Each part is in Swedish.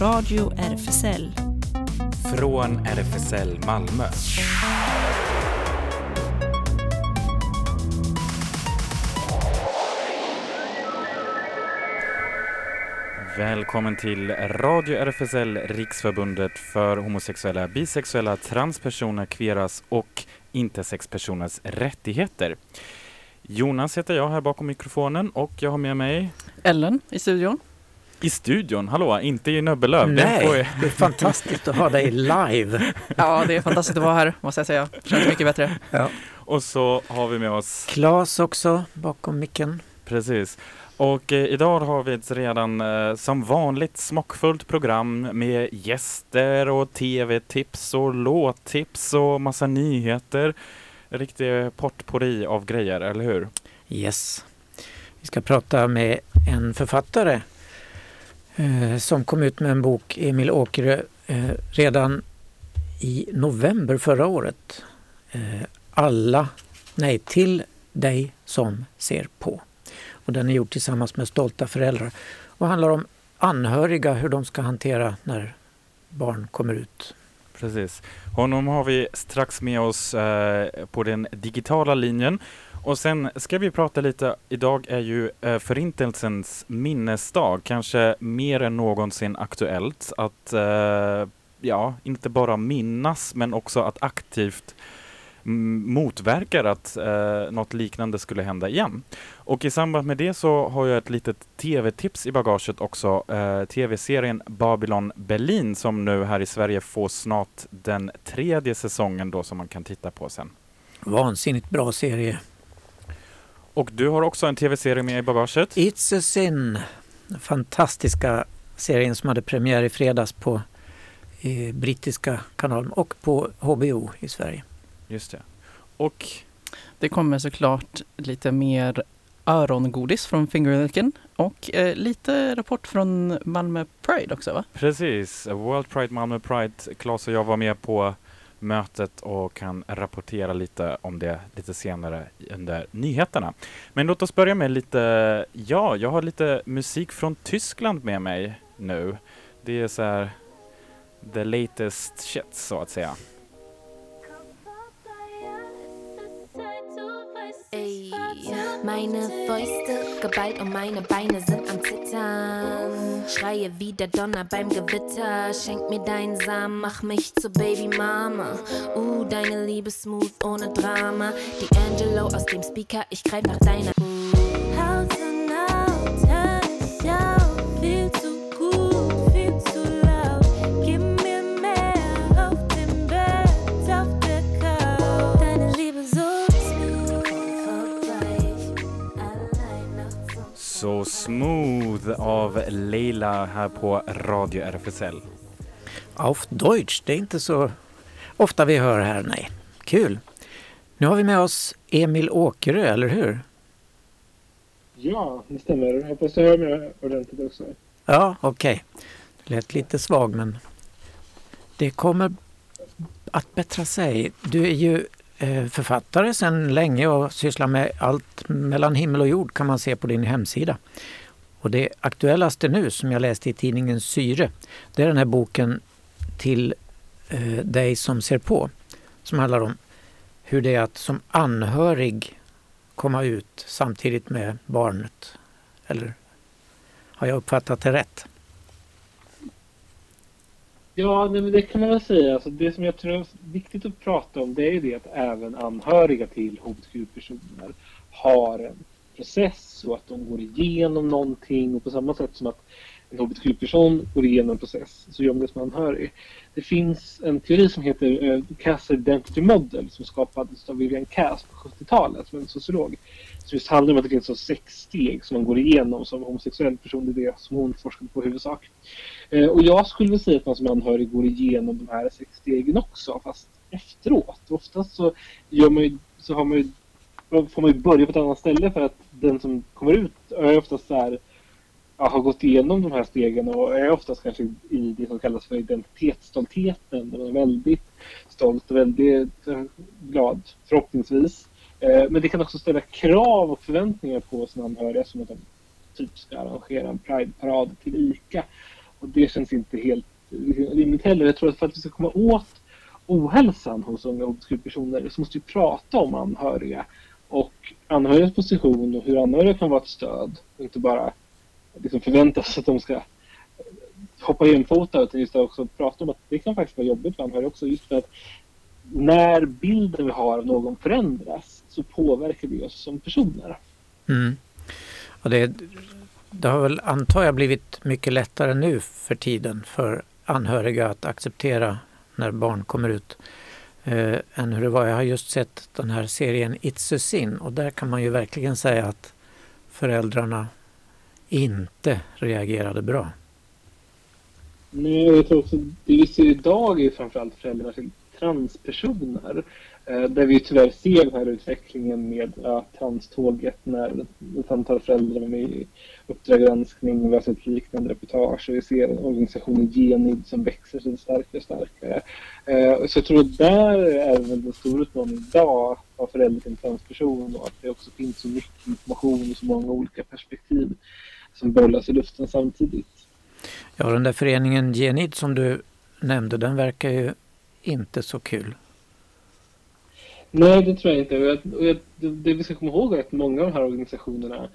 Radio RFSL. Från RFSL Malmö. Välkommen till Radio RFSL, Riksförbundet för homosexuella, bisexuella, transpersoner, queeras och intersexpersoners rättigheter. Jonas heter jag här bakom mikrofonen och jag har med mig Ellen i studion. I studion, hallå, inte i Nöbbelöv. Nej, det är fantastiskt att ha dig live. Ja, det är fantastiskt att vara här, måste jag säga. Känns mycket bättre. Och så har vi med oss Klas också bakom micken. Precis. Och eh, idag har vi ett redan eh, som vanligt smockfullt program med gäster och tv-tips och låttips och massa nyheter. Riktig potpourri av grejer, eller hur? Yes. Vi ska prata med en författare Eh, som kom ut med en bok, Emil Åkerö, eh, redan i november förra året. Eh, alla, nej, till dig som ser på. Och den är gjord tillsammans med stolta föräldrar och handlar om anhöriga, hur de ska hantera när barn kommer ut. Precis. Honom har vi strax med oss eh, på den digitala linjen. Och sen ska vi prata lite, idag är ju eh, Förintelsens minnesdag, kanske mer än någonsin aktuellt att, eh, ja, inte bara minnas men också att aktivt motverkar att eh, något liknande skulle hända igen. Och i samband med det så har jag ett litet tv-tips i bagaget också. Eh, Tv-serien Babylon Berlin som nu här i Sverige får snart den tredje säsongen då som man kan titta på sen. Vansinnigt bra serie. Och du har också en tv-serie med i bagaget. It's a sin. Fantastiska serien som hade premiär i fredags på eh, brittiska kanalen och på HBO i Sverige. Just det. Och Det kommer såklart lite mer örongodis från Fingerlicken och eh, lite rapport från Malmö Pride också va? precis, World Pride Malmö Pride. Claes och jag var med på mötet och kan rapportera lite om det lite senare under nyheterna. Men låt oss börja med lite, ja, jag har lite musik från Tyskland med mig nu. Det är så här the latest shit så att säga. Meine Fäuste geballt und meine Beine sind am Zittern. Schreie wie der Donner beim Gewitter. Schenk mir deinen Samen, mach mich zur Babymama. Uh, deine Liebe smooth ohne Drama. Die Angelo aus dem Speaker, ich greif nach deiner. Smooth av Leila här på Radio RFSL. Auf Deutsch, det är inte så ofta vi hör här, nej. Kul! Nu har vi med oss Emil Åkerö, eller hur? Ja, det stämmer. Hoppas du hör mig ordentligt också. Ja, okej. Det lät lite svag men det kommer att bättra sig. Du är ju Eh, författare sedan länge och sysslar med allt mellan himmel och jord kan man se på din hemsida. Och det aktuellaste nu som jag läste i tidningen Syre, det är den här boken Till eh, dig som ser på. Som handlar om hur det är att som anhörig komma ut samtidigt med barnet. Eller har jag uppfattat det rätt? Ja, nej, men det kan man väl säga. Alltså, det som jag tror är viktigt att prata om det är ju det att även anhöriga till hbtq-personer har en process och att de går igenom någonting och på samma sätt som att en hbtq-person går igenom en process så gör man det som anhörig. Det finns en teori som heter uh, Cass Identity Model som skapades av Vivian Cass på 70-talet som är en sociolog. Så just handlar om att det finns så sex steg som man går igenom som homosexuell person. Det är det som hon forskade på i huvudsak. Eh, och jag skulle vilja säga att man som anhörig går igenom de här sex stegen också, fast efteråt. Oftast så, gör man ju, så har man ju, får man ju börja på ett annat ställe för att den som kommer ut är oftast så här, ja, har gått igenom de här stegen och är oftast kanske i det som kallas för identitetsstoltheten. Där man är väldigt stolt och väldigt eh, glad, förhoppningsvis. Eh, men det kan också ställa krav och förväntningar på sina anhöriga som att de typ ska arrangera en Prideparad till ICA. Och det känns inte helt rimligt heller. Jag tror att för att vi ska komma åt ohälsan hos unga hbtq-personer så måste vi prata om anhöriga och anhörigas position och hur anhöriga kan vara ett stöd. Och inte bara liksom förväntas att de ska hoppa jämfota utan just också prata om att det kan faktiskt vara jobbigt för anhöriga också. Just för att när bilden vi har av någon förändras så påverkar det oss som personer. Mm. Ja, det, det har väl antar jag blivit mycket lättare nu för tiden för anhöriga att acceptera när barn kommer ut eh, än hur det var. Jag har just sett den här serien It's a sin och där kan man ju verkligen säga att föräldrarna inte reagerade bra. Nej, jag tror också det vi ser idag är framförallt föräldrar till transpersoner. Eh, där vi tyvärr ser den här utvecklingen med ja, tranståget när ett antal föräldrar var med i Uppdrag granskning, vi har sett liknande reportage och vi ser organisationen Genid som växer sig starkare och starkare. Eh, så jag tror att där är väl den stora utmaningen idag att vara förälder till en transperson och att det också finns så mycket information och så många olika perspektiv som bollas i luften samtidigt. Ja, den där föreningen Genid som du nämnde, den verkar ju inte så kul. Nej, det tror jag inte. Och jag, och jag, det vi ska komma ihåg är att många av de här organisationerna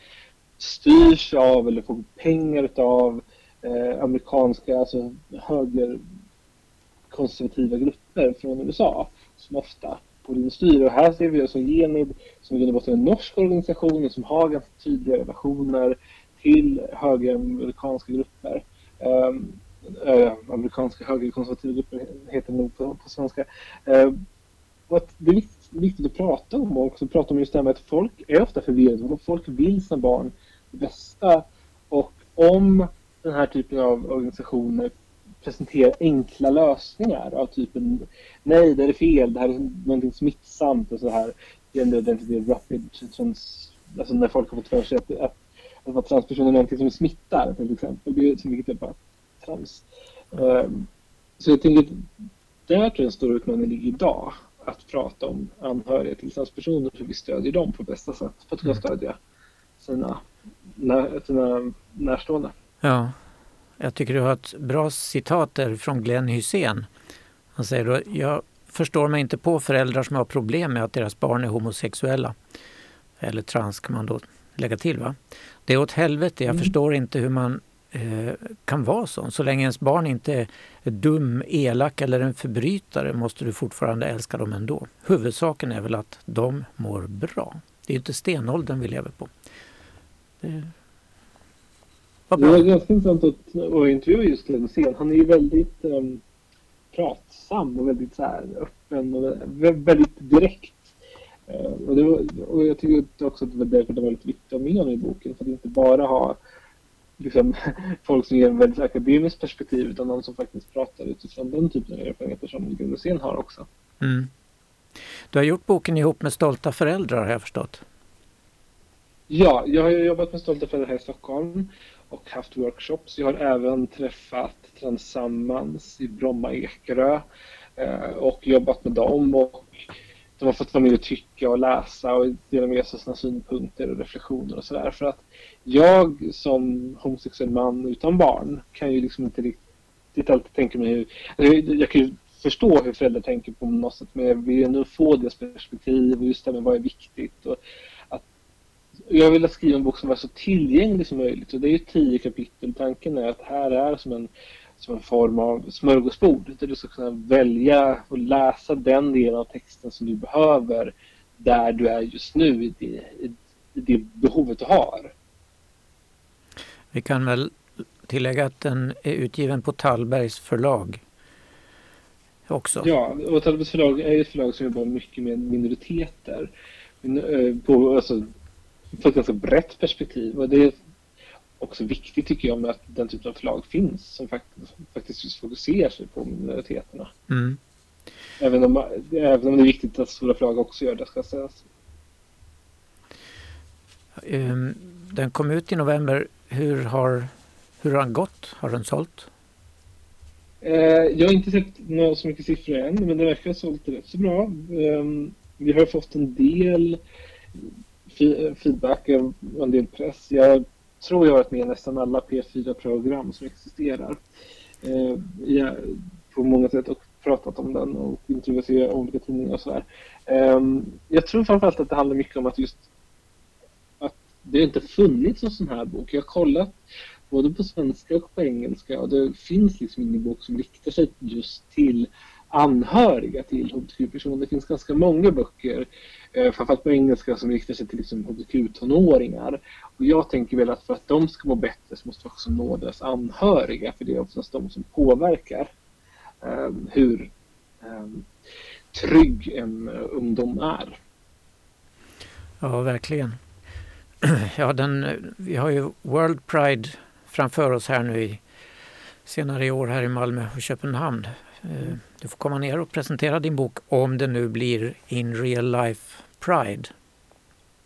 styrs av eller får pengar av eh, amerikanska, alltså högerkonservativa grupper från USA som ofta polisen styr. Och här ser vi som Genid, som i grund och en norsk organisation som har ganska tydliga relationer till högeramerikanska grupper. Um, äh, amerikanska högerkonservativa grupper heter det nog på, på svenska. Uh, det är viktigt, viktigt, att prata om och också prata om just det här med att folk är ofta förvirrade. och Folk vill sina barn det bästa. Och om den här typen av organisationer presenterar enkla lösningar av typen nej, det är fel, det här är någonting smittsamt och så här. Gender identity rapid trans, alltså när folk har fått för sig att, att, att vara transperson är någonting som smittar till exempel. Det är så mycket typ av trans. Um, så jag tänker att där tror jag en stor utmaning ligger idag. Att prata om anhöriga till transpersoner, hur vi stödjer dem på bästa sätt för att kunna mm. stödja sina, sina närstående. Ja, jag tycker du har ett bra citat där från Glenn Hysén. Han säger då, jag förstår mig inte på föräldrar som har problem med att deras barn är homosexuella. Eller trans kan man då lägga till. va? Det är åt helvete, jag mm. förstår inte hur man Eh, kan vara sån. Så länge ens barn inte är dum, elak eller en förbrytare måste du fortfarande älska dem ändå. Huvudsaken är väl att de mår bra. Det är inte stenåldern vi lever på. Det det var ganska intressant att, att intervjua just Glenn Hysén. Han är ju väldigt um, pratsam och väldigt så här, öppen och väldigt direkt. Uh, och, det var, och jag tycker också att det var därför det var väldigt viktigt att ha med honom i boken. För att inte bara ha liksom, folk som ger en väldigt akademiskt perspektiv utan någon som faktiskt pratar utifrån den typen av erfarenheter som Glenn Hysén har också. Mm. Du har gjort boken ihop med Stolta föräldrar har jag förstått. Ja, jag har jobbat med Stolta föräldrar här i Stockholm och haft workshops. Jag har även träffat Transammans i Bromma Ekerö eh, och jobbat med dem och de har fått vara med och tycka och läsa och dela med sig av sina synpunkter och reflektioner och sådär. För att jag som homosexuell man utan barn kan ju liksom inte riktigt alltid tänka mig hur... Alltså jag kan ju förstå hur föräldrar tänker på något sätt men jag vill ändå få deras perspektiv och just det med vad är viktigt. Och jag vill skriva en bok som var så tillgänglig som möjligt och det är ju tio kapitel. Tanken är att här är som en, som en form av smörgåsbord där du ska kunna välja och läsa den delen av texten som du behöver där du är just nu i det, i det behovet du har. Vi kan väl tillägga att den är utgiven på Tallbergs förlag också. Ja, och Tallbergs förlag är ett förlag som jobbar mycket med minoriteter. Eh, på, alltså, på ett ganska brett perspektiv. Och det också viktigt tycker jag med att den typen av förlag finns som faktiskt, fokuserar sig på minoriteterna. Mm. Även, om, även om det är viktigt att stora förlag också gör det ska sägas. Ehm, den kom ut i november. Hur har, hur har den gått? Har den sålt? Eh, jag har inte sett några så mycket siffror än men den verkar ha sålt rätt så bra. Ehm, vi har fått en del feedback och en del press. Jag tror jag har varit med i nästan alla P4-program som existerar. Eh, ja, på många sätt och pratat om den och intervjuat i olika tidningar och sådär. Eh, jag tror framförallt att det handlar mycket om att just att det inte funnits en sån här bok. Jag har kollat både på svenska och på engelska och det finns liksom ingen bok som riktar sig just till anhöriga till hbtq-personer. Det finns ganska många böcker, eh, framförallt på engelska, som riktar sig till liksom hbtq-tonåringar. Och jag tänker väl att för att de ska må bättre så måste vi också nå deras anhöriga, för det är oftast de som påverkar eh, hur eh, trygg en eh, ungdom är. Ja, verkligen. Ja, den, vi har ju World Pride framför oss här nu i, senare i år här i Malmö och Köpenhamn. Eh, du får komma ner och presentera din bok om det nu blir In Real Life Pride.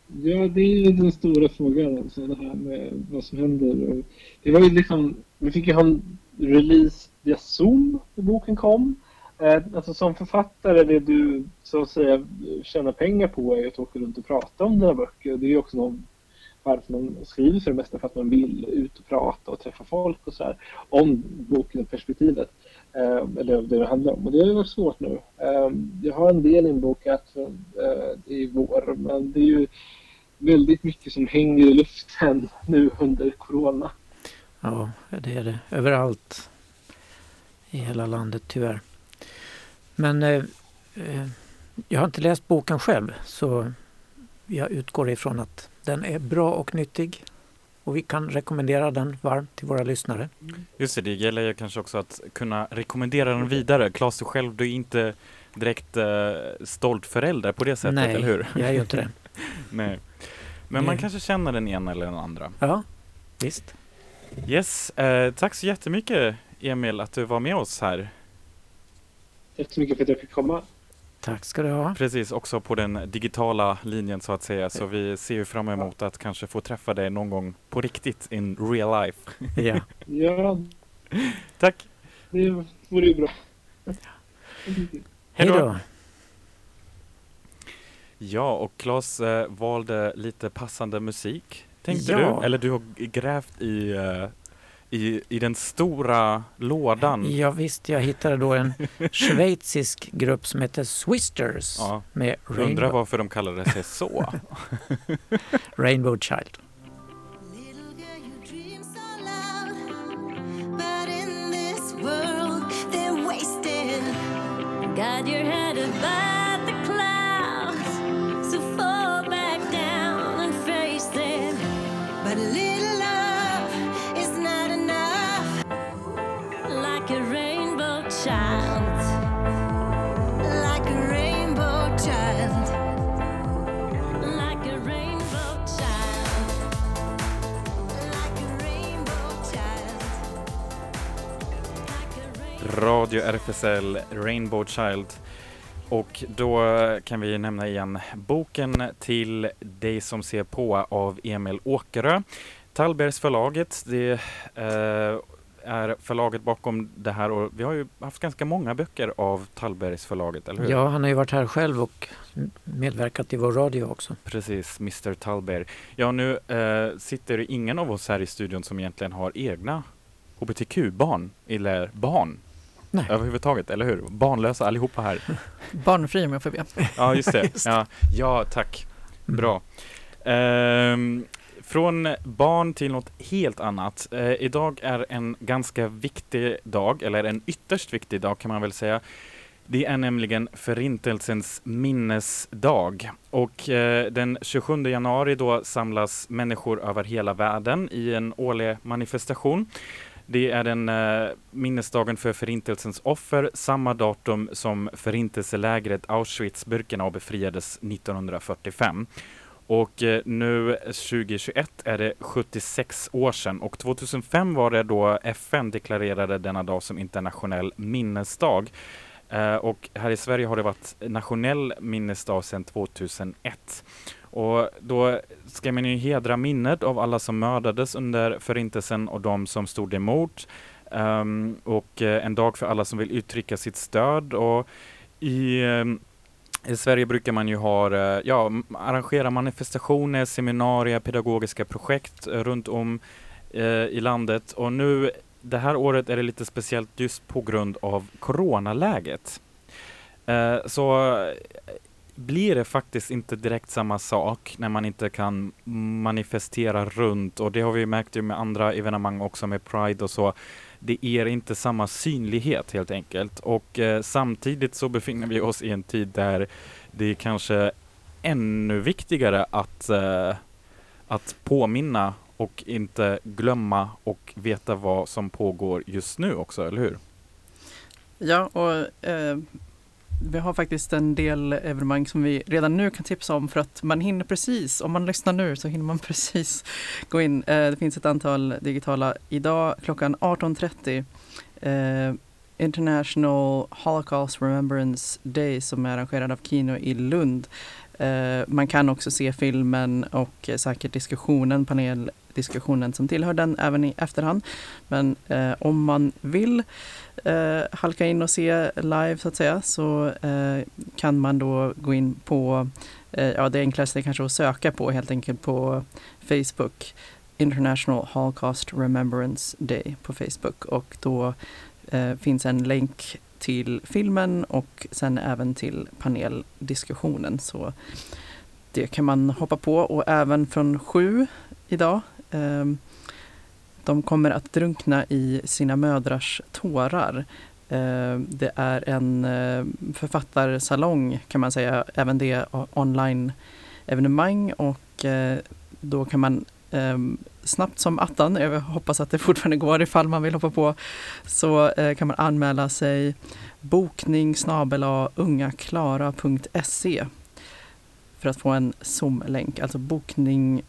Ja, det är ju den stora frågan, alltså det här med vad som händer. Det var ju liksom, vi fick ju ha en release via Zoom när boken kom. Eh, alltså som författare, det du så att säga tjänar pengar på är att åka runt och prata om dina böcker. Det är ju också någon varför man skriver för det mesta för att man vill ut och prata och träffa folk och så här, om boken och perspektivet. Eh, eller det det handlar om. Och det har ju varit svårt nu. Eh, jag har en del inbokat eh, i vår men det är ju väldigt mycket som hänger i luften nu under Corona. Ja, det är det överallt i hela landet tyvärr. Men eh, eh, jag har inte läst boken själv så jag utgår ifrån att den är bra och nyttig och vi kan rekommendera den varmt till våra lyssnare. Just det, det gäller ju kanske också att kunna rekommendera den vidare. Claes, du själv, du är inte direkt uh, stolt förälder på det sättet, Nej, eller hur? jag är ju inte det. Nej. Men man kanske känner den ena eller den andra. Ja, visst. Yes, uh, tack så jättemycket Emil att du var med oss här. Tack så mycket för att jag fick komma. Tack ska du ha. Precis, också på den digitala linjen så att säga. Så vi ser ju fram emot att kanske få träffa dig någon gång på riktigt in real life. Ja. Ja, Tack! det vore ju bra. Hej då. Ja, och Claes eh, valde lite passande musik, tänkte Ja. du? Eller du har grävt i, eh, i, i den stora lådan. Ja, visst, jag hittade då en schweizisk grupp som heter Swisters Ja, med undrar Rainbow, varför de kallade sig så. Rainbow Child. Little girl, you Radio RFSL Rainbow Child. Och då kan vi nämna igen boken till dig som ser på av Emil Åkerö. Tallbergs förlaget, det eh, är förlaget bakom det här och vi har ju haft ganska många böcker av Tallbergs förlaget, eller hur? Ja, han har ju varit här själv och medverkat i vår radio också. Precis, Mr Tallberg. Ja, nu eh, sitter ingen av oss här i studion som egentligen har egna hbtq-barn, eller barn Nej. överhuvudtaget, eller hur? Barnlösa allihopa här. Barnfri om jag får be. Ja, just det. Just det. Ja, ja, tack. Bra. Ehm, från barn till något helt annat. Eh, idag är en ganska viktig dag, eller en ytterst viktig dag kan man väl säga. Det är nämligen Förintelsens minnesdag. Och eh, den 27 januari då samlas människor över hela världen i en årlig manifestation. Det är den eh, minnesdagen för Förintelsens offer, samma datum som förintelselägret Auschwitz-Birkenau befriades 1945. Och eh, nu 2021 är det 76 år sedan och 2005 var det då FN deklarerade denna dag som internationell minnesdag. Eh, och här i Sverige har det varit nationell minnesdag sedan 2001. Och då ska man ju hedra minnet av alla som mördades under förintelsen och de som stod emot. Um, och eh, en dag för alla som vill uttrycka sitt stöd. Och i eh, I Sverige brukar man ju ha, eh, ja, arrangera manifestationer, seminarier, pedagogiska projekt runt om uh, i landet. Och nu, det här året är det lite speciellt just på grund av coronaläget. Uh, så blir det faktiskt inte direkt samma sak när man inte kan manifestera runt och det har vi märkt ju med andra evenemang också med Pride och så. Det ger inte samma synlighet helt enkelt och eh, samtidigt så befinner vi oss i en tid där det är kanske ännu viktigare att, eh, att påminna och inte glömma och veta vad som pågår just nu också, eller hur? Ja, och eh, vi har faktiskt en del evenemang som vi redan nu kan tipsa om för att man hinner precis, om man lyssnar nu så hinner man precis gå in. Eh, det finns ett antal digitala. Idag klockan 18.30 eh, International Holocaust Remembrance Day som är arrangerad av Kino i Lund. Eh, man kan också se filmen och eh, säkert diskussionen, paneldiskussionen som tillhör den även i efterhand. Men eh, om man vill eh, halka in och se live så att säga så eh, kan man då gå in på, eh, ja det enklaste är kanske att söka på helt enkelt på Facebook International Holocaust Remembrance Day på Facebook och då eh, finns en länk till filmen och sen även till paneldiskussionen. Så det kan man hoppa på och även från sju idag. Ehm, de kommer att drunkna i sina mödrars tårar. Ehm, det är en eh, författarsalong kan man säga, även det online-evenemang och eh, då kan man ehm, snabbt som attan, jag hoppas att det fortfarande går ifall man vill hoppa på, så eh, kan man anmäla sig. Bokning snabel-a ungaklara.se för att få en Zoom-länk, alltså bokning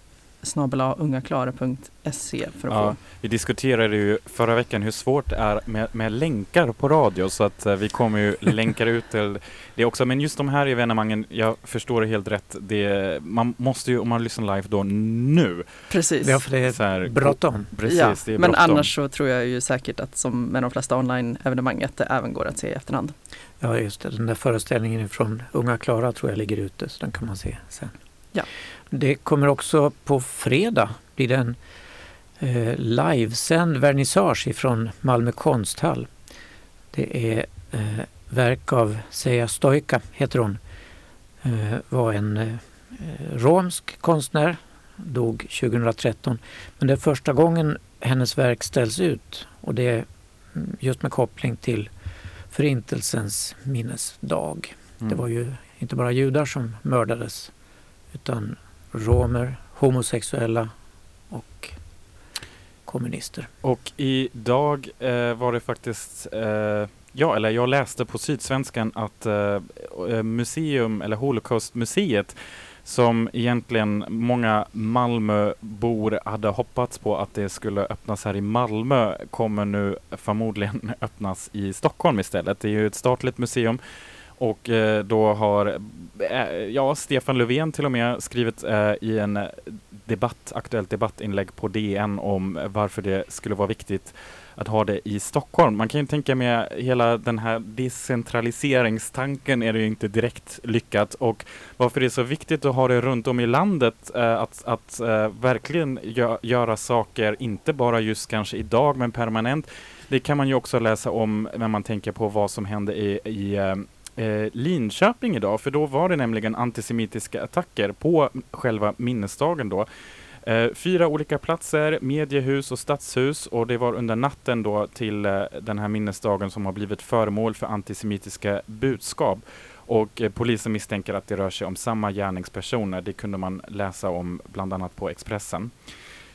ungaklara.se för att Ja, få vi diskuterade ju förra veckan hur svårt det är med, med länkar på radio så att eh, vi kommer ju länkar ut till det också. Men just de här evenemangen, jag förstår det helt rätt. Det, man måste ju, om man lyssnar live då, nu. Precis. Ja, för det är Så här, bråttom. Precis, ja, det är men bråttom. annars så tror jag ju säkert att som med de flesta online-evenemang att det även går att se i efterhand. Ja, just det. Den där föreställningen från Unga Klara tror jag ligger ute, så den kan man se sen. Ja. Det kommer också på fredag blir det en eh, livesänd vernissage ifrån Malmö konsthall. Det är eh, verk av Seja Stojka, heter hon. Eh, var en eh, romsk konstnär, dog 2013. Men det är första gången hennes verk ställs ut och det är mm, just med koppling till Förintelsens minnesdag. Mm. Det var ju inte bara judar som mördades utan romer, homosexuella och kommunister. Och idag eh, var det faktiskt, eh, ja, eller jag läste på Sydsvenskan att eh, eh, museum, eller Holocaustmuseet, som egentligen många Malmöbor hade hoppats på att det skulle öppnas här i Malmö, kommer nu förmodligen öppnas i Stockholm istället. Det är ju ett statligt museum och eh, då har eh, ja, Stefan Löfven till och med skrivit eh, i en debatt, aktuellt debattinlägg på DN om varför det skulle vara viktigt att ha det i Stockholm. Man kan ju tänka med hela den här decentraliseringstanken är det ju inte direkt lyckat och varför det är så viktigt att ha det runt om i landet, eh, att, att eh, verkligen gö göra saker, inte bara just kanske idag men permanent. Det kan man ju också läsa om när man tänker på vad som hände i, i eh, eh, Linköping idag, för då var det nämligen antisemitiska attacker på själva minnesdagen då. Eh, fyra olika platser, mediehus och stadshus och det var under natten då till eh, den här minnesdagen som har blivit föremål för antisemitiska budskap. Och eh, polisen misstänker att det rör sig om samma gärningspersoner. Det kunde man läsa om bland annat på Expressen.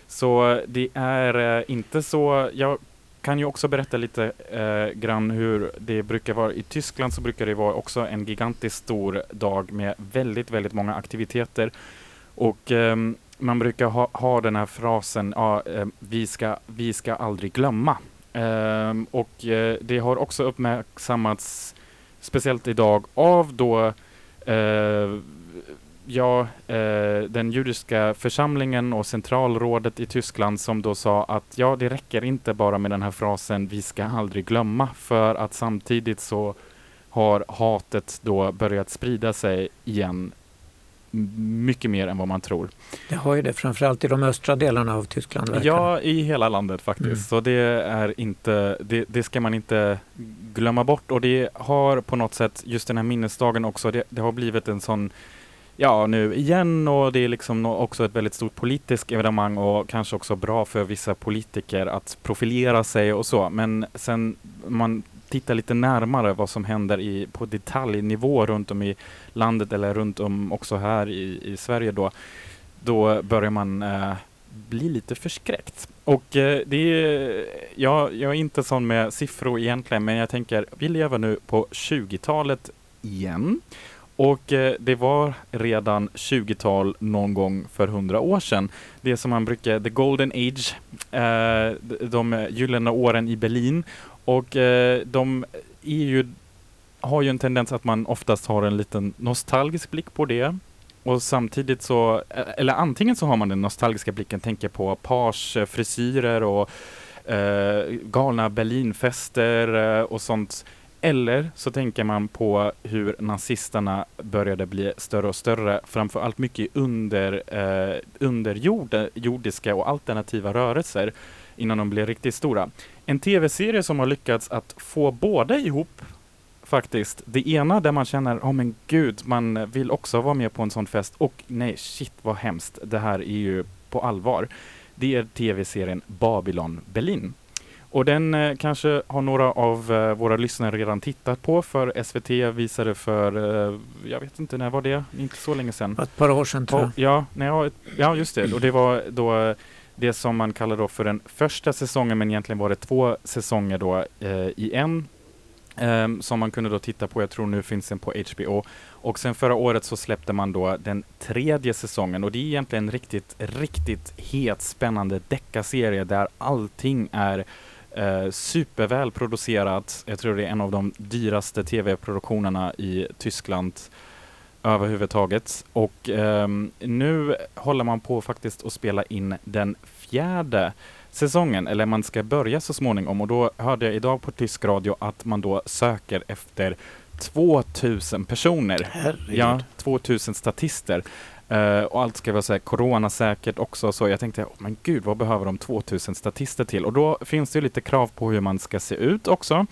Så eh, det är eh, inte så, jag kan ju också berätta lite eh, grann hur det brukar vara. I Tyskland så brukar det vara också en gigantiskt stor dag med väldigt, väldigt många aktiviteter. Och eh, man brukar ha, ha den här frasen, ja, eh, vi, ska, vi ska aldrig glömma. Ehm, och eh, det har också uppmärksammats, speciellt idag, av då eh, ja, eh, den judiska församlingen och centralrådet i Tyskland som då sa att ja, det räcker inte bara med den här frasen vi ska aldrig glömma för att samtidigt så har hatet då börjat sprida sig igen mycket mer än vad man tror. Det har ju det, framförallt i de östra delarna av Tyskland. verkar det. Ja, i hela landet faktiskt. Mm. Så det är inte, det, det ska man inte glömma bort. Och det har på något sätt, just den här minnesdagen också, det, det har blivit en sån, ja nu igen och det är liksom också ett väldigt stort politiskt evenemang och kanske också bra för vissa politiker att profilera sig och så. Men sen man tittar lite närmare vad som händer i, på detaljnivå runt om i landet eller runt om också här i, i Sverige då, då börjar man eh, bli lite förskräckt. Och eh, det är, ja, jag är inte sån med siffror egentligen, men jag tänker, vi lever nu på 20-talet igen. Och eh, det var redan 20-tal någon gång för 100 år sedan. Det som man brukar, the golden age, eh, de- gyllene åren i Berlin. Och eh, de är ju, har ju en tendens att man oftast har en liten nostalgisk blick på det. Och samtidigt så, e-, eller antingen så har man den nostalgiska blicken, tänker på page frisyrer och eh, galna Berlinfester eh, och sånt. Eller så tänker man på hur nazisterna började bli större och större, framför allt mycket under, eh, underjordiska och alternativa rörelser innan de blev riktigt stora. En tv-serie som har lyckats att få båda ihop faktiskt. Det ena där man känner, oh men gud, man vill också vara med på en sån fest och nej, shit vad hemskt, det här är ju på allvar. Det är tv-serien Babylon Berlin. Och den eh, kanske har några av eh, våra lyssnare redan tittat på för SVT visade för, eh, jag vet inte, när var det? Inte så länge sedan. Ett par år sedan tror jag. Och, ja, nej, ja, ja, just det. Och det var då eh, det som man kallar då för den första säsongen, men egentligen var det två säsonger då eh, i en. ehm, som man kunde då titta på, jag tror nu finns den på HBO. Och sen förra året så släppte man då den tredje säsongen och det är egentligen en riktigt, riktigt het spännande deckarserie där allting är eh, superväl producerat. Jag tror det är en av de dyraste tv-produktionerna i Tyskland överhuvudtaget. Och ehm, nu håller man på faktiskt att spela in den fjärde säsongen, eller man ska börja så småningom. Och då hörde jag idag på tysk radio att man då söker efter 2000 personer. Herregud. Ja, 2000 statister. Uh, och allt ska vara så här coronasäkert också. Så jag tänkte, oh, men gud, vad behöver de 2000 statister till? Och då finns det ju lite krav på hur man ska se ut också.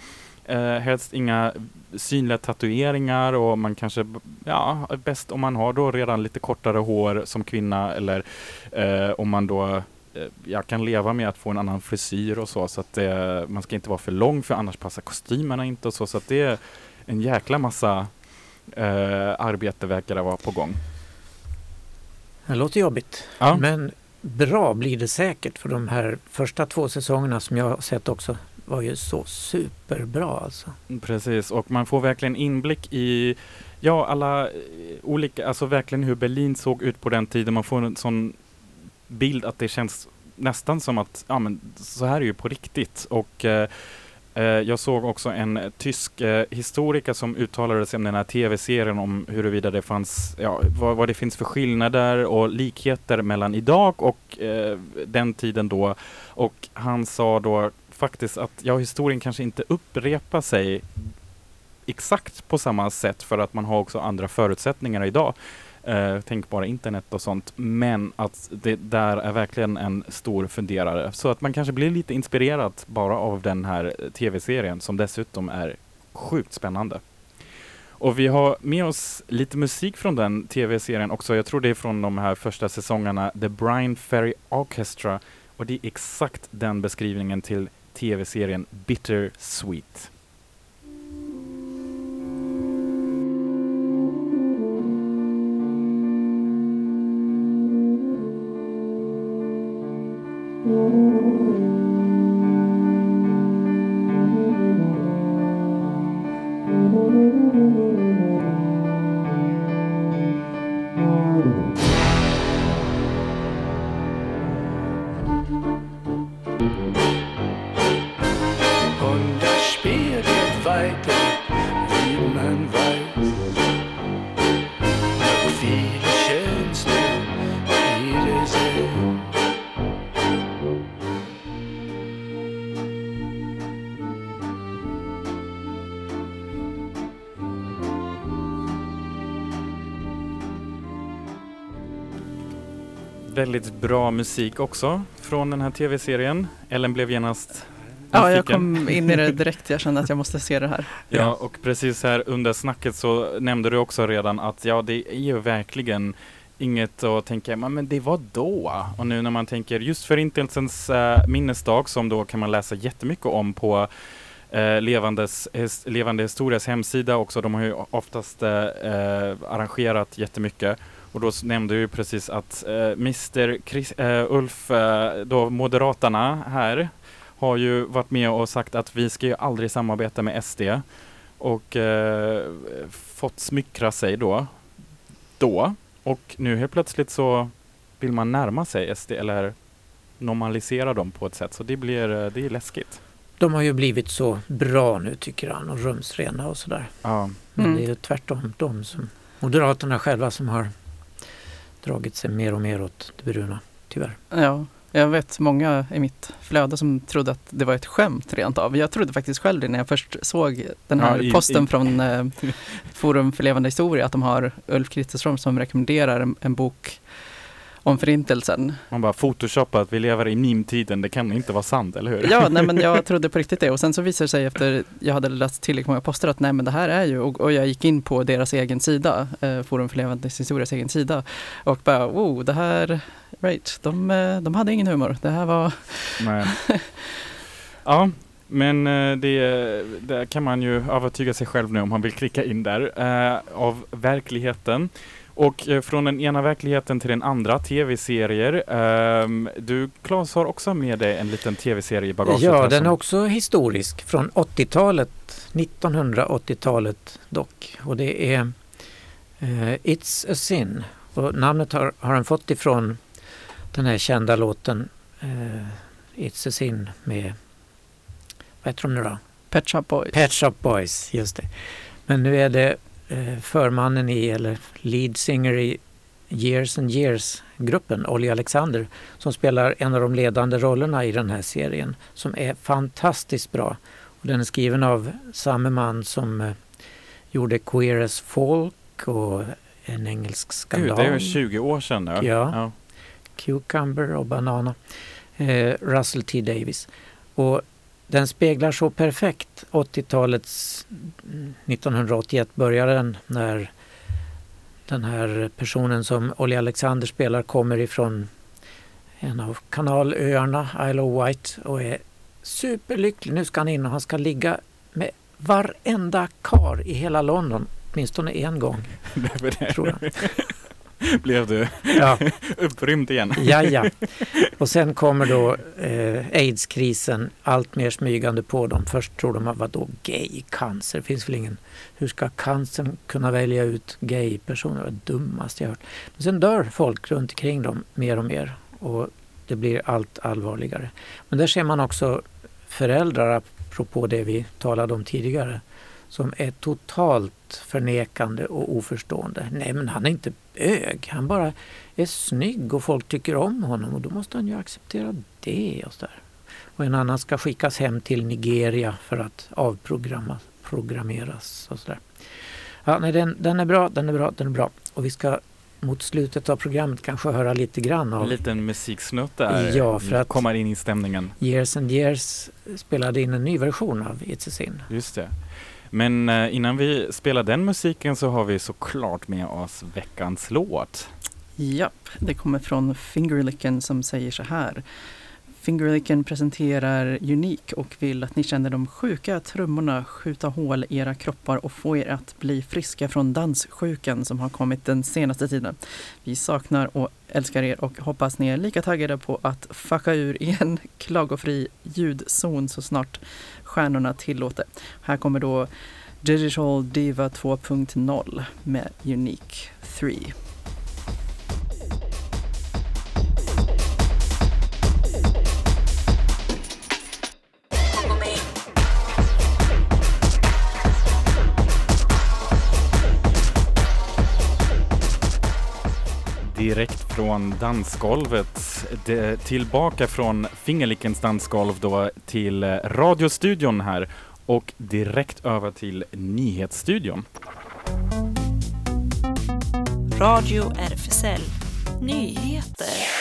Uh, helst inga synliga tatueringar och man kanske, ja, bäst om man har då redan lite kortare hår som kvinna eller uh, om man då jag kan leva med att få en annan frisyr och så, så att det, man ska inte vara för lång för annars passar kostymerna inte och så, så att det är en jäkla massa eh, arbete verkar det vara på gång. Det låter jobbigt. Ja. Men bra blir det säkert för de här första två säsongerna som jag har sett också var ju så superbra alltså. Precis, och man får verkligen inblick i ja, alla eh, olika, alltså verkligen hur Berlin såg ut på den tiden. Man får en sån bild att det känns nästan som att ja, men så här är ju på riktigt. Och eh, Eh, jag såg också en tysk eh, historiker som uttalade sig om den här tv-serien om huruvida det fanns, ja, vad, vad det finns för skillnader och likheter mellan idag och eh, den tiden då. Och han sa då faktiskt att ja, historien kanske inte upprepar sig exakt på samma sätt för att man har också andra förutsättningar idag. Eh, tänk bara internet och sånt. Men att det där är verkligen en stor funderare. Så att man kanske blir lite inspirerad bara av den här tv-serien som dessutom är sjukt spännande. Och vi har med oss lite musik från den tv-serien också. Jag tror det är från de här första säsongerna, The Brian Ferry Orchestra. Och det är exakt den beskrivningen till tv-serien Bitter Sweet. Música väldigt bra musik också från den här tv-serien. Ellen blev genast Ja, jag kom in i det direkt. Jag kände att jag måste se det här. Ja, och precis här under snacket så nämnde du också redan att ja, det är ju verkligen inget att tänka, "Men- det var då. Och nu när man tänker just Förintelsens äh, minnesdag som då kan man läsa jättemycket om på eh, Levandes, his, Levande Historias hemsida också. De har ju oftast eh, eh, arrangerat jättemycket. Och då nämnde du ju precis att eh, Mr Chris, eh, Ulf, eh, då Moderaterna här, har ju varit med och sagt att vi ska ju aldrig samarbeta med SD och eh, fått smyckra sig då. Då. Och nu helt plötsligt så vill man närma sig SD eller normalisera dem på ett sätt. Så det blir eh, det är läskigt. De har ju blivit så bra nu tycker han och rumsrena och sådär. Ja, Men Mm. det är ju tvärtom de som Moderaterna själva som har dragit sig mer och mer åt det bruna, tyvärr. Ja, jag vet många i mitt flöde som trodde att det var ett skämt rent av. Jag trodde faktiskt själv det när jag först såg den här Ja, i- posten i- från eh, Forum för levande historia att de har Ulf Kristersson som rekommenderar en, en bok om förintelsen. man bara photoshoppa att vi lever i meme-tiden. Det kan inte vara sant, eller hur? Ja, nej, men jag trodde på riktigt det och sen så visade det sig efter jag hade läst tillräckligt många poster att nej men det här är ju och, och jag gick in på deras egen sida, eh, Forum för levande historias egen sida och bara wow, det här, right, de, eh, de hade ingen humor. Det här var, Nej. Ja, men eh, det, det kan man ju övertyga sig själv nu om man vill klicka in där, eh, av verkligheten. Och eh, från den ena verkligheten till den andra, tv-serier. Ehm, du Claes har också med dig en liten tv-serie i bagaget. Ja, här den är också historisk från 80-talet, 1980-talet dock. Och det är eh, It's a sin. Och namnet har, har den fått ifrån den här kända låten eh, It's a sin med, vad heter de nu då? Pet Shop Boys. Pet Shop Boys, just det. Men nu är det förmannen i, eller lead singer i Years and Years-gruppen, Olli Alexander, som spelar en av de ledande rollerna i den här serien, som är fantastiskt bra. Och den är skriven av samma man som eh, gjorde Queer as Folk och En engelsk skandal. Gud, det är ju 20 år sedan nu. Ja. Cucumber och Banana. Eh, Russell T Davis. Och den speglar så perfekt 80-talets 1981 började den när den här personen som Olli Alexander spelar kommer ifrån en av kanalöarna, Isle of Wight och är superlycklig. Nu ska han in och han ska ligga med varenda kar i hela London, åtminstone en gång. Tror jag. Blev du Ja, upprymd igen? Ja, ja. Och sen kommer då eh, aidskrisen allt mer smygande på dem. Först tror de att vadå gay, cancer, finns väl ingen... Hur ska cancern kunna välja ut gay-personer? Det var det dummaste jag hört. Men sen dör folk runt omkring dem mer och mer och det blir allt allvarligare. Men där ser man också föräldrar, apropå det vi talade om tidigare, som är totalt förnekande och oförstående. Nej, men han är inte bög. Han bara är snygg och folk tycker om honom och då måste han ju acceptera det. Och, så där. och en annan ska skickas hem till Nigeria för att avprogrammeras. Och så där. Ja, nej, den, den är bra, den är bra, den är bra. Och vi ska mot slutet av programmet kanske höra lite grann En av liten musiksnutt där. Ja, för att- Komma in i stämningen. Years and Years spelade in en ny version av It's a Sin. Just det. Men eh, innan vi spelar den musiken så har vi såklart med oss veckans låt. Japp, det kommer från Fingerlicken som säger så här. Fingerlicken presenterar Unik och vill att ni känner de sjuka trummorna skjuta hål i era kroppar och få er att bli friska från danssjukan som har kommit den senaste tiden. Vi saknar och älskar er och hoppas ni är lika taggade på att fucka ur i en klagofri ljudzon så snart stjärnorna tillåter. Här kommer då Digital Diva 2.0 med Unique 3. Direkt från dansgolvet, de, tillbaka från Fingerlickens dansgolv då till radiostudion här och direkt över till nyhetsstudion. Radio RFSL Nyheter.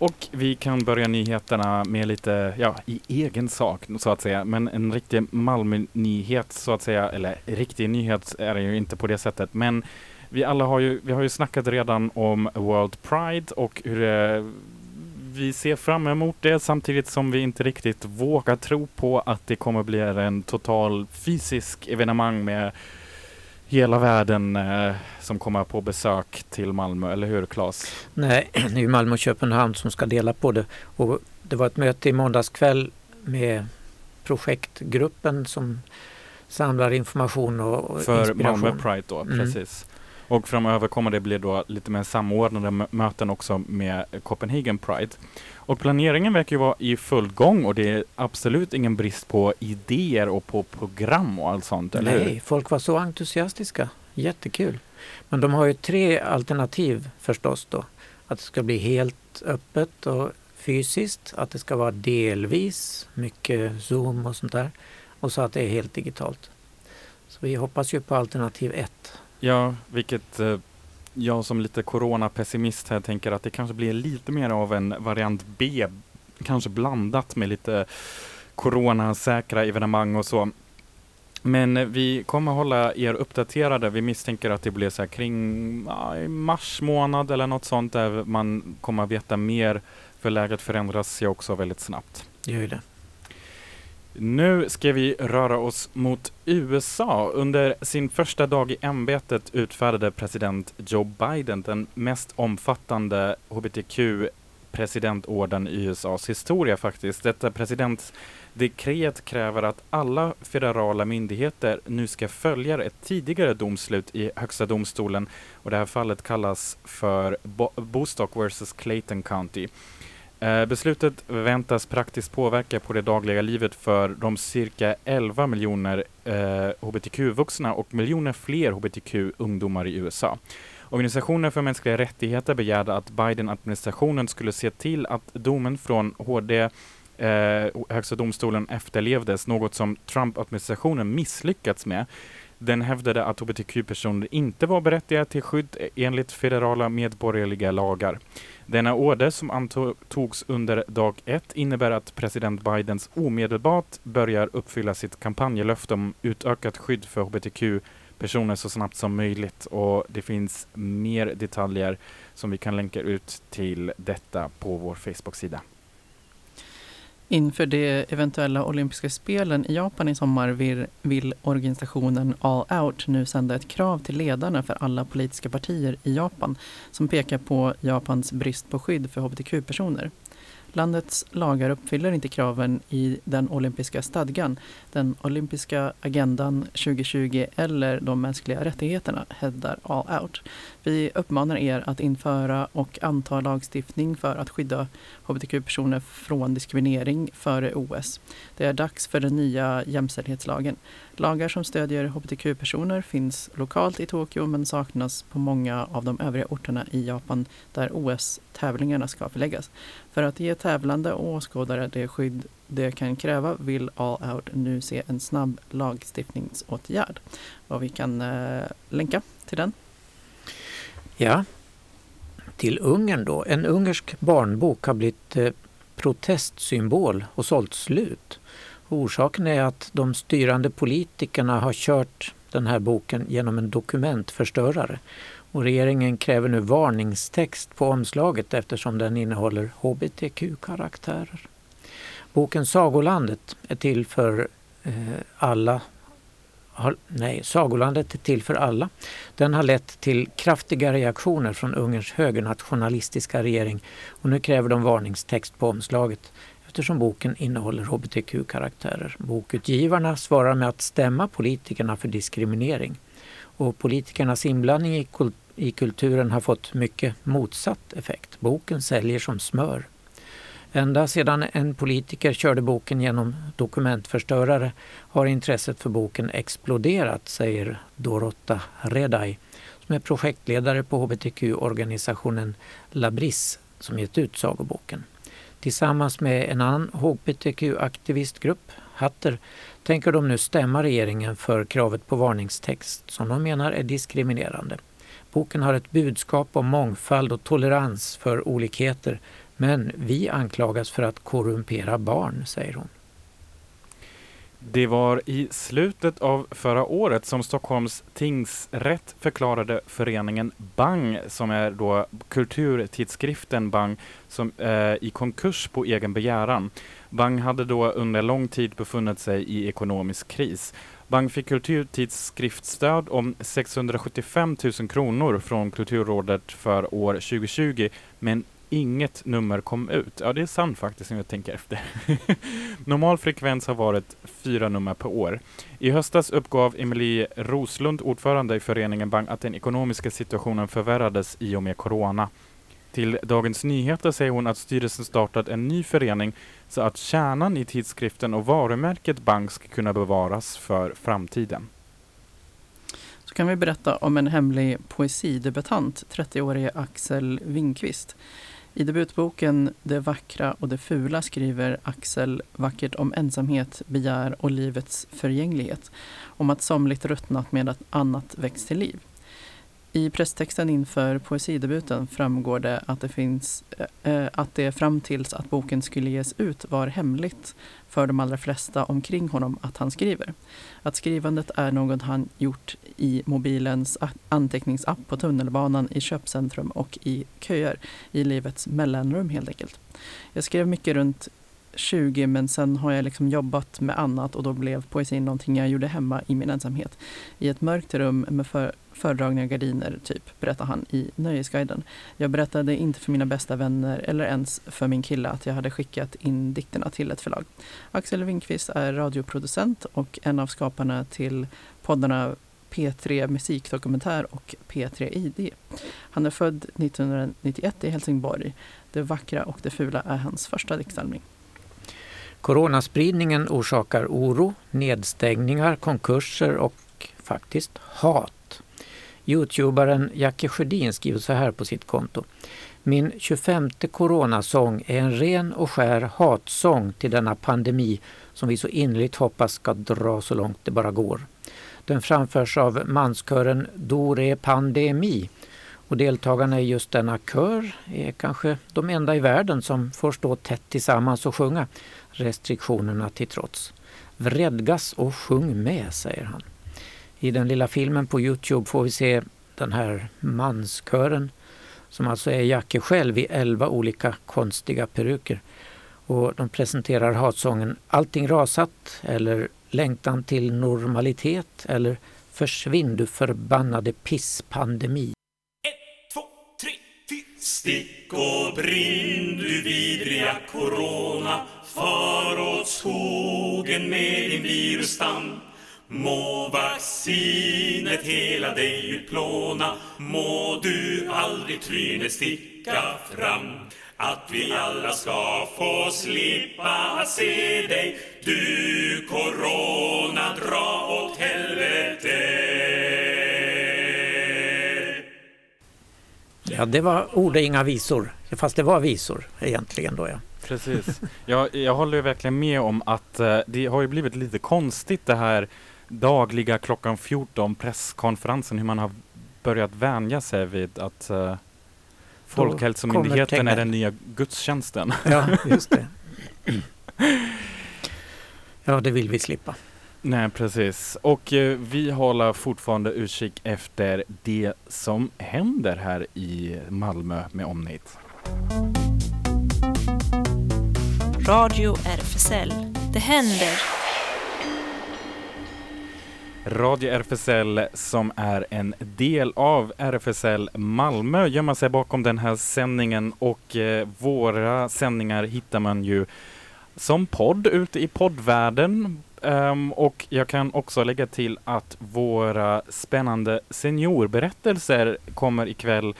Och vi kan börja nyheterna med lite, ja, i egen sak så att säga, men en riktig Malmö-nyhet så att säga, eller riktig nyhet är det ju inte på det sättet, men vi alla har ju, vi har ju snackat redan om World Pride och hur det, vi ser fram emot det samtidigt som vi inte riktigt vågar tro på att det kommer bli en total fysisk evenemang med hela världen eh, som kommer på besök till Malmö, eller hur Claes? Nej, det är ju Malmö och Köpenhamn som ska dela på det. Och det var ett möte i måndags kväll med projektgruppen som samlar information och och För inspiration. Malmö Pride då, Mm. precis. Och framöver kommer det bli då lite mer samordnade möten också med Copenhagen Pride. Och planeringen verkar ju vara i full gång och det är absolut ingen brist på idéer och på program och allt sånt, eller hur? Nej, folk var så entusiastiska. Jättekul. Men de har ju tre alternativ förstås då. Att det ska bli helt öppet och fysiskt, att det ska vara delvis, mycket Zoom och sånt där. Och så att det är helt digitalt. Så vi hoppas ju på alternativ ett. Ja, vilket eh, jag som lite coronapessimist här tänker att det kanske blir lite mer av en variant B, kanske blandat med lite coronasäkra evenemang och så. Men eh, vi kommer hålla er uppdaterade. Vi misstänker att det blir så här kring ja, mars månad eller något sånt där man kommer veta mer för läget förändras ju också väldigt snabbt. Det gör ju det. Nu ska vi röra oss mot USA. Under sin första dag i ämbetet utfärdade president Joe Biden den mest omfattande hbtq-presidentorden i USAs historia faktiskt. Detta presidentdekret kräver att alla federala myndigheter nu ska följa ett tidigare domslut i Högsta domstolen och det här fallet kallas för Bo- Bostock vs Clayton County. Eh, beslutet väntas praktiskt påverka på det dagliga livet för de cirka 11 miljoner eh, hbtq-vuxna och miljoner fler hbtq-ungdomar i USA. Organisationen för mänskliga rättigheter begärde att Biden-administrationen skulle se till att domen från HD eh, Högsta domstolen efterlevdes, något som Trump-administrationen misslyckats med. Den hävdade att hbtq-personer inte var berättigade till skydd enligt federala medborgerliga lagar. Denna order som antogs under dag ett innebär att president Bidens omedelbart börjar uppfylla sitt kampanjelöfte om utökat skydd för hbtq-personer så snabbt som möjligt. Och det finns mer detaljer som vi kan länka ut till detta på vår Facebook-sida. Inför de eventuella olympiska spelen i Japan i sommar vill, vill organisationen All Out nu sända ett krav till ledarna för alla politiska partier i Japan som pekar på Japans brist på skydd för hbtq-personer. Landets lagar uppfyller inte kraven i den olympiska stadgan, den olympiska agendan 2020 eller de mänskliga rättigheterna, hävdar All Out. Vi uppmanar er att införa och anta lagstiftning för att skydda hbtq-personer från diskriminering före OS. Det är dags för den nya jämställdhetslagen. Lagar som stödjer hbtq-personer finns lokalt i Tokyo men saknas på många av de övriga orterna i Japan där OS-tävlingarna ska förläggas. För att ge tävlande och åskådare det skydd det kan kräva vill All Out nu se en snabb lagstiftningsåtgärd. Och vi kan eh, länka till den. Ja, till Ungern då. En ungersk barnbok har blivit eh, protestsymbol och sålt slut. Orsaken är att de styrande politikerna har kört den här boken genom en dokumentförstörare. Och regeringen kräver nu varningstext på omslaget eftersom den innehåller hbtq-karaktärer. Boken Sagolandet är till för eh, alla nej, Sagolandet är till för alla. Den har lett till kraftiga reaktioner från Ungerns högernationalistiska regering och nu kräver de varningstext på omslaget eftersom boken innehåller hbtq-karaktärer. Bokutgivarna svarar med att stämma politikerna för diskriminering. Och politikernas inblandning i, kul- i kulturen har fått mycket motsatt effekt. Boken säljer som smör. Ända sedan en politiker körde boken genom dokumentförstörare har intresset för boken exploderat, säger Dorota Redaj som är projektledare på hbtq-organisationen Labris som gett ut sagoboken. Tillsammans med en annan hbtq-aktivistgrupp, Hatter, tänker de nu stämma regeringen för kravet på varningstext som de menar är diskriminerande. Boken har ett budskap om mångfald och tolerans för olikheter men vi anklagas för att korrumpera barn, säger hon. Det var i slutet av förra året som Stockholms tingsrätt förklarade föreningen Bang, som är då kulturtidskriften Bang, som, eh, i konkurs på egen begäran. Bang hade då under lång tid befunnit sig i ekonomisk kris. Bang fick kulturtidskriftsstöd om 675 000 kronor från Kulturrådet för år 2020, men inget nummer kom ut. Ja, det är sant faktiskt om jag tänker efter. Normal frekvens har varit fyra nummer per år. I höstas uppgav Emily Roslund, ordförande i föreningen Bang, att den ekonomiska situationen förvärrades i och med corona. Till Dagens Nyheter säger hon att styrelsen startat en ny förening så att kärnan i tidskriften och varumärket Bang ska kunna bevaras för framtiden. Så kan vi berätta om en hemlig poesidebutant, 30-årige Axel Winkvist. I debutboken Det vackra och det fula skriver Axel vackert om ensamhet, begär och livets förgänglighet. Om att somligt ruttnat med att annat växt till liv. I presstexten inför poesidebuten framgår det att det, finns, äh, att det fram tills att boken skulle ges ut var hemligt för de allra flesta omkring honom att han skriver. Att skrivandet är något han gjort i mobilens anteckningsapp på tunnelbanan, i köpcentrum och i köer, i livets mellanrum helt enkelt. Jag skrev mycket runt 20 men sen har jag liksom jobbat med annat och då blev poesin någonting jag gjorde hemma i min ensamhet. I ett mörkt rum med för, föredragna gardiner, typ, berättar han i Nöjesguiden. Jag berättade inte för mina bästa vänner eller ens för min kille att jag hade skickat in dikterna till ett förlag. Axel Winkvist är radioproducent och en av skaparna till poddarna P3 Musikdokumentär och P3 ID. Han är född 1991 i Helsingborg. Det vackra och det fula är hans första diktsamling. Coronaspridningen orsakar oro, nedstängningar, konkurser och faktiskt hat. Youtubaren Jackie Sjödin skriver så här på sitt konto. Min 25 coronasång är en ren och skär hatsång till denna pandemi som vi så innerligt hoppas ska dra så långt det bara går. Den framförs av manskören Dore Pandemi och deltagarna i just denna kör är kanske de enda i världen som får stå tätt tillsammans och sjunga restriktionerna till trots. Vredgas och sjung med, säger han. I den lilla filmen på Youtube får vi se den här manskören som alltså är Jacke själv i elva olika konstiga peruker. Och de presenterar hatsången Allting rasat eller Längtan till normalitet eller Försvinn du förbannade pisspandemi. Stick och brinn du vidriga corona Far åt skogen med din virusstam Må vaccinet hela dig utplåna Må du aldrig trynet sticka fram Att vi alla ska få slippa se dig Du corona, dra åt helvete Ja, det var ord och inga visor. Fast det var visor egentligen då ja. Precis. Jag, jag håller verkligen med om att uh, det har ju blivit lite konstigt det här dagliga klockan 14 presskonferensen, hur man har börjat vänja sig vid att uh, Folkhälsomyndigheten är den nya gudstjänsten. Ja, just det. Ja, det vill vi slippa. Nej, precis. Och eh, vi håller fortfarande utkik efter det som händer här i Malmö med omnejd. Radio RFSL. Det händer. Radio RFSL som är en del av RFSL Malmö gömmer sig bakom den här sändningen och eh, våra sändningar hittar man ju som podd ute i poddvärlden. Um, och jag kan också lägga till att våra spännande seniorberättelser kommer ikväll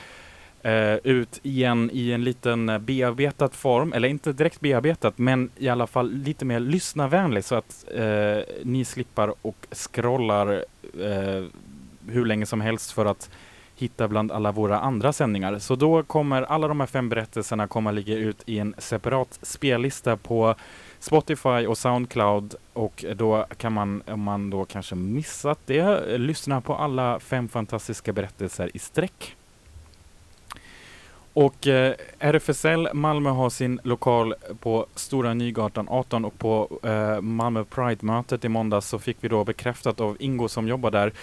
eh, ut igen i en liten eh, bearbetad form, eller inte direkt bearbetat, men i alla fall lite mer lyssnarvänlig så att eh, ni slipper och scrollar eh, hur länge som helst för att hitta bland alla våra andra sändningar. Så då kommer alla de här fem berättelserna komma ligga ut i en separat spellista på Spotify och Soundcloud och då kan man, om man då kanske missat det, lyssna på alla fem fantastiska berättelser i sträck. Och eh, RFSL Malmö har sin lokal på Stora Nygatan 18 och på eh, Malmö Pride-mötet i måndags så fick vi då bekräftat av Ingo som jobbar där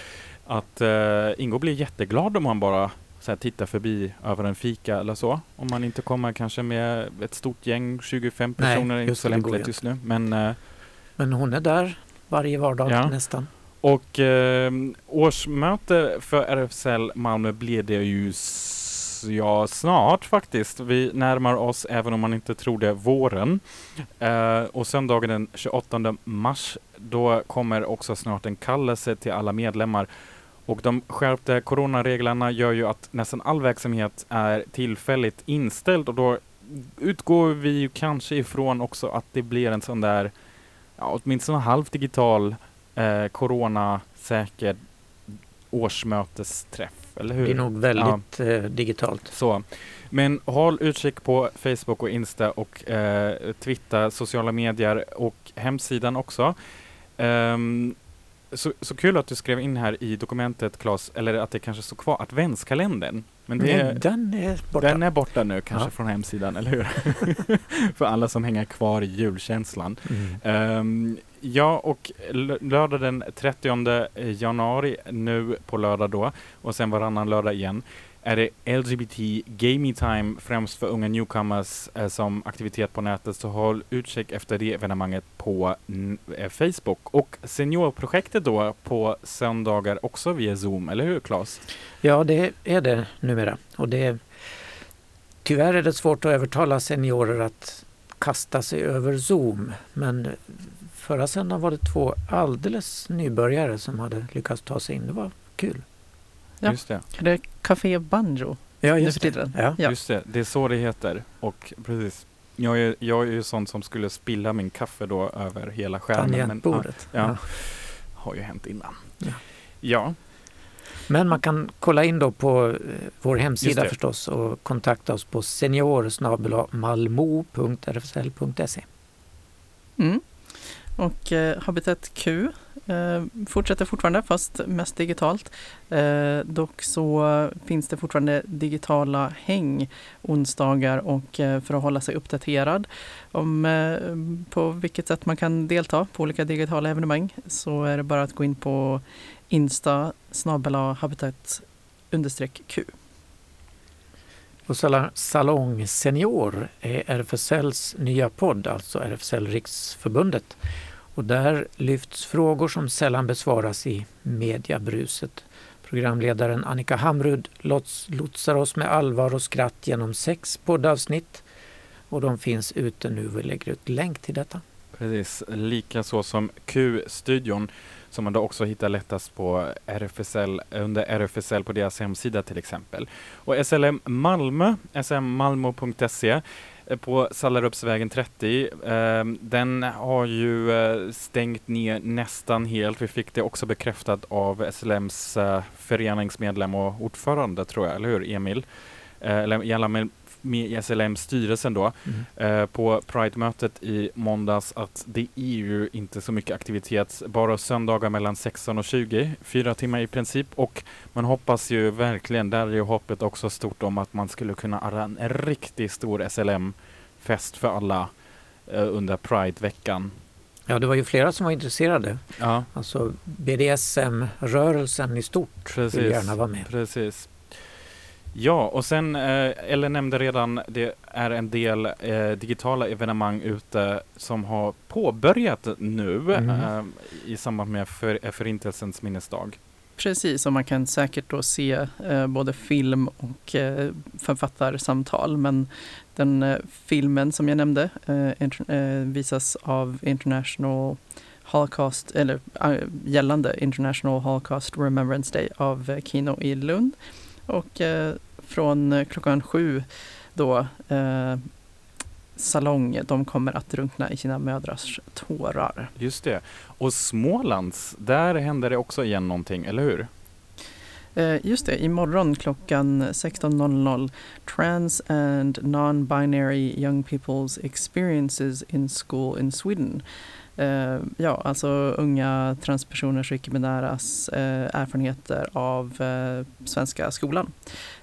att eh, Ingo blir jätteglad om han bara så här, tittar förbi över en fika eller så. Om man inte kommer kanske med ett stort gäng, 25 Nej, personer, är inte så lämpligt ju just nu. Men eh, Men hon är där varje vardag Ja. nästan. Och eh, årsmöte för RFSL Malmö blir det ju ja, snart faktiskt. Vi närmar oss, även om man inte tror det, våren. Eh, och söndagen den 28 mars, då kommer också snart en kallelse till alla medlemmar. Och de skärpta coronareglerna gör ju att nästan all verksamhet är tillfälligt inställd och då utgår vi ju kanske ifrån också att det blir en sån där, ja, åtminstone halvt digital eh, coronasäker årsmötesträff, eller Det hur? blir nog väldigt eh, digitalt. Så. Men håll utkik på Facebook och Insta och eh, Twitter, sociala medier och hemsidan också. Ehm, så, så kul att du skrev in här i dokumentet, Claes, eller att det kanske står kvar, adventskalendern. Men det, Nej, den är borta. den är borta nu kanske Ja. från hemsidan, eller hur? För alla som hänger kvar i julkänslan. Mm. Ehm, ja, och lördag den 30 januari, nu på lördag då, och sen varannan lördag igen, är det LGBT Gaming Time, främst för unga newcomers eh, som aktivitet på nätet, så håll utkik efter det evenemanget på eh, Facebook. Och seniorprojektet då på söndagar också via Zoom, eller hur Claes? Ja, det är det numera. Och det, tyvärr är det svårt att övertala seniorer att kasta sig över Zoom. Men förra söndagen var det två alldeles nybörjare som hade lyckats ta sig in. Det var kul. Ja. Just det. Är det Café Banjo Ja, nu just för det. Ja. Ja. Just det, det är så det heter. Och precis. Jag är, jag är ju sån som skulle spilla min kaffe då över hela skärmen. Men, ja, Tangentbordet. ja. Ja. har ju hänt innan. Ja. Ja, Men man kan kolla in då på eh, vår hemsida förstås och kontakta oss på seniorsmalmo.rfsl.se. Mm. Och eh, Habitat Q eh, fortsätter fortfarande fast mest digitalt. Eh, dock så finns det fortfarande digitala häng onsdagar och eh, för att hålla sig uppdaterad om eh, på vilket sätt man kan delta på olika digitala evenemang så är det bara att gå in på Insta snabel-a habitat understreck Q. Och Salong Senior eh, är RFSLs nya podd, alltså RFSL Riksförbundet. Och där lyfts frågor som sällan besvaras i mediabruset. Programledaren Annika Hamrud lots, lotsar oss med allvar och skratt genom sex poddavsnitt. Och de finns ute nu. Vi lägger ut länk till detta. precis. Lika så som Q-studion som man då också hittar lättast på RFSL, under RFSL på deras hemsida till exempel. Och SLM Malmö, smmalmo.se på Sallarupsvägen 30. Ehm, den har ju eh, stängt ner nästan helt. Vi fick det också bekräftat av SLMs eh, föreningsmedlem och ordförande tror jag, eller hur Emil? Eh, eller i alla med, med SLM-styrelsen då eh, på Pride-mötet i måndags att det är ju inte så mycket aktivitet, bara söndagar mellan 16 och 20, fyra timmar i princip. Och man hoppas ju verkligen, där är ju hoppet också stort om att man skulle kunna arrangera en riktigt stor SLM-fest för alla eh, under Pride-veckan. Ja, det var ju flera som var intresserade. Ja, Alltså BDSM-rörelsen i stort vill Precis. gärna vara med. precis. Ja, och sen, eh, eller nämnde redan, det är en del eh, digitala evenemang ute som har påbörjat nu Mm. eh, i samband med för, eh, Förintelsens minnesdag. Precis, och man kan säkert då se eh, både film och eh, författarsamtal. Men den eh, filmen som jag nämnde eh, eh, visas av International Holocaust, eller gällande International Holocaust Remembrance Day av Kino i Lund. Och från eh, klockan sju då eh, Salong, de kommer att drunkna i sina mödrars tårar. Just det. Och Smålands, där händer det också igen någonting, eller hur? Eh, Just det, imorgon klockan 16.00 Trans and Non-Binary Young People's Experiences in School in Sweden. Eh, ja, alltså unga transpersoners och icke-binäras eh, erfarenheter av eh, svenska skolan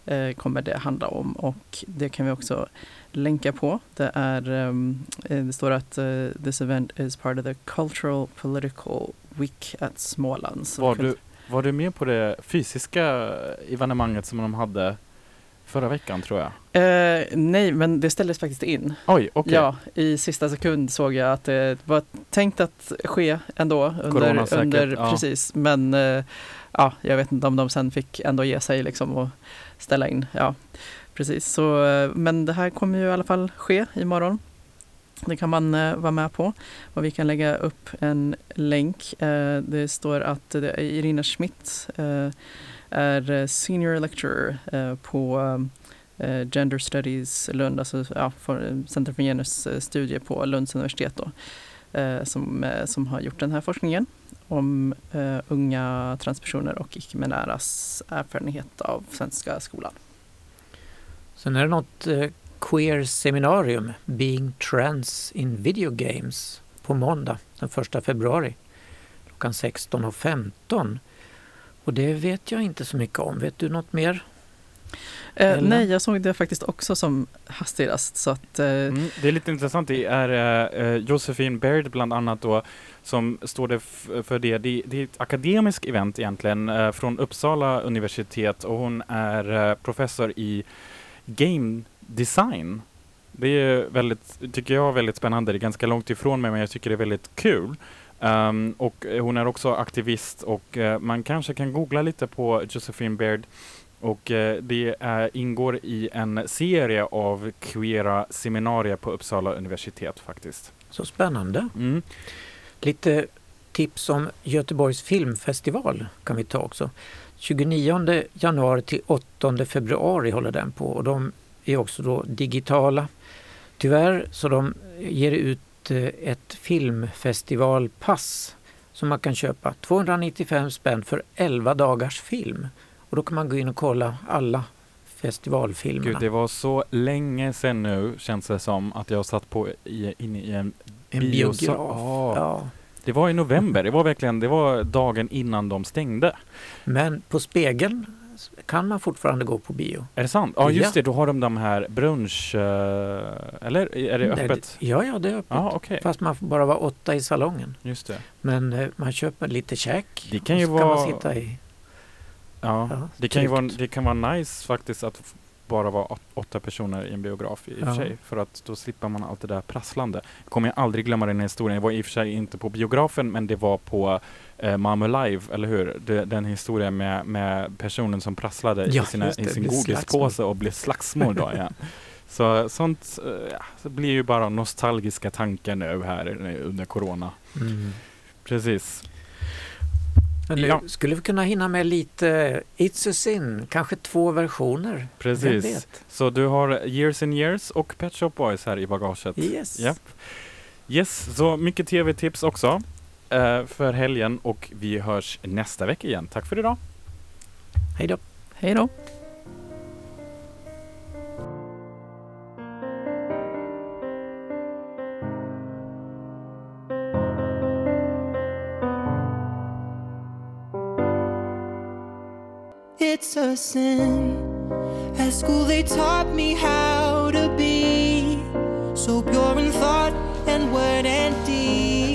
eh, kommer det handla om och det kan vi också länka på. Det, är, eh, det står att this event is part of the cultural political week at Småland. Var du, var du med på det fysiska evenemanget som de hade förra veckan tror jag? Eh, nej, men det ställdes faktiskt in. Oj, okej. Ja, i sista sekund såg jag att det var tänkt att ske ändå. Under, Coronasäkert, under, ja. Precis, men eh, ja, jag vet inte om de sen fick ändå ge sig liksom och ställa in. Ja, precis. Så, eh, men det här kommer ju i alla fall ske imorgon. Det kan man eh, vara med på och vi kan lägga upp en länk. Eh, det står att det är Irina Schmidt eh, är eh, senior lecturer eh, på eh, eh, Gender Studies Lund, alltså ja, för, eh, Center för genusstudier på Lunds universitet då, eh, som, eh, som har gjort den här forskningen om eh, unga transpersoner och icke-binäras erfarenhet av svenska skolan. Sen är det något eh, queer-seminarium, Being Trans in Video Games, på måndag den 1 februari klockan 16.15. Och det vet jag inte så mycket om. Vet du något mer? Eh, nej, jag såg det faktiskt också som hastigast. Så att, eh, Mm, det är lite intressant. Det är eh, eh, Josephine Baird bland annat då som står det för det. det. Det är ett akademiskt event egentligen eh, från Uppsala universitet och hon är eh, professor i game design. Det är väldigt, tycker jag, väldigt spännande. Det är ganska långt ifrån mig men jag tycker det är väldigt kul. Ehm, och eh, hon är också aktivist och eh, man kanske kan googla lite på Josephine Baird och eh, det är, ingår i en serie av queera seminarier på Uppsala universitet faktiskt. Så spännande. Mm. Lite tips om Göteborgs filmfestival kan vi ta också. 29 januari till 8 februari håller den på och de är också då digitala. Tyvärr så de ger ut eh, ett filmfestivalpass som man kan köpa. 295 spänn för 11 dagars film. Och då kan man gå in och kolla alla festivalfilmerna. Gud, det var så länge sedan nu känns det som att jag satt på i, inne i en en biograf. Ja. Ja. Det var i november, det var verkligen, det var dagen innan de stängde. Men på spegeln kan man fortfarande gå på bio. Är det sant? Ja just Ja. det, då har de de här brunch... eh, eller är det öppet? Ja, ja, det är öppet. Ja, okej. Fast man får bara vara åtta i salongen. Just det. Men eh, man köper lite käk. Det kan ju kan man vara- sitta i. Ja, Ja, det kan ju vara, det kan vara nice faktiskt att bara vara åt- åtta personer i en biograf i och för Ja. sig. För att då slipper man allt det där prasslande. Kommer jag aldrig glömma den här historien. Jag var i och för sig inte på biografen men det var på eh, Malmö Live, eller hur? Det, den historien med, med personen som prasslade Ja, i, sina, det, i sin godispåse och blev slagsmål då igen. Så sånt eh, ja, så blir ju bara nostalgiska tankar nu här under Corona. Mm. Precis. Men nu Ja. skulle vi kunna hinna med lite It's a Sin, kanske två versioner. Precis. Så du har Years and Years och Pet Shop Boys här i bagaget. Yes. Japp. Yes, så mycket tv-tips också för helgen och vi hörs nästa vecka igen. Tack för idag. Hej då. hej då! It's a sin. At school, they taught me how to be so pure in thought and word and deed.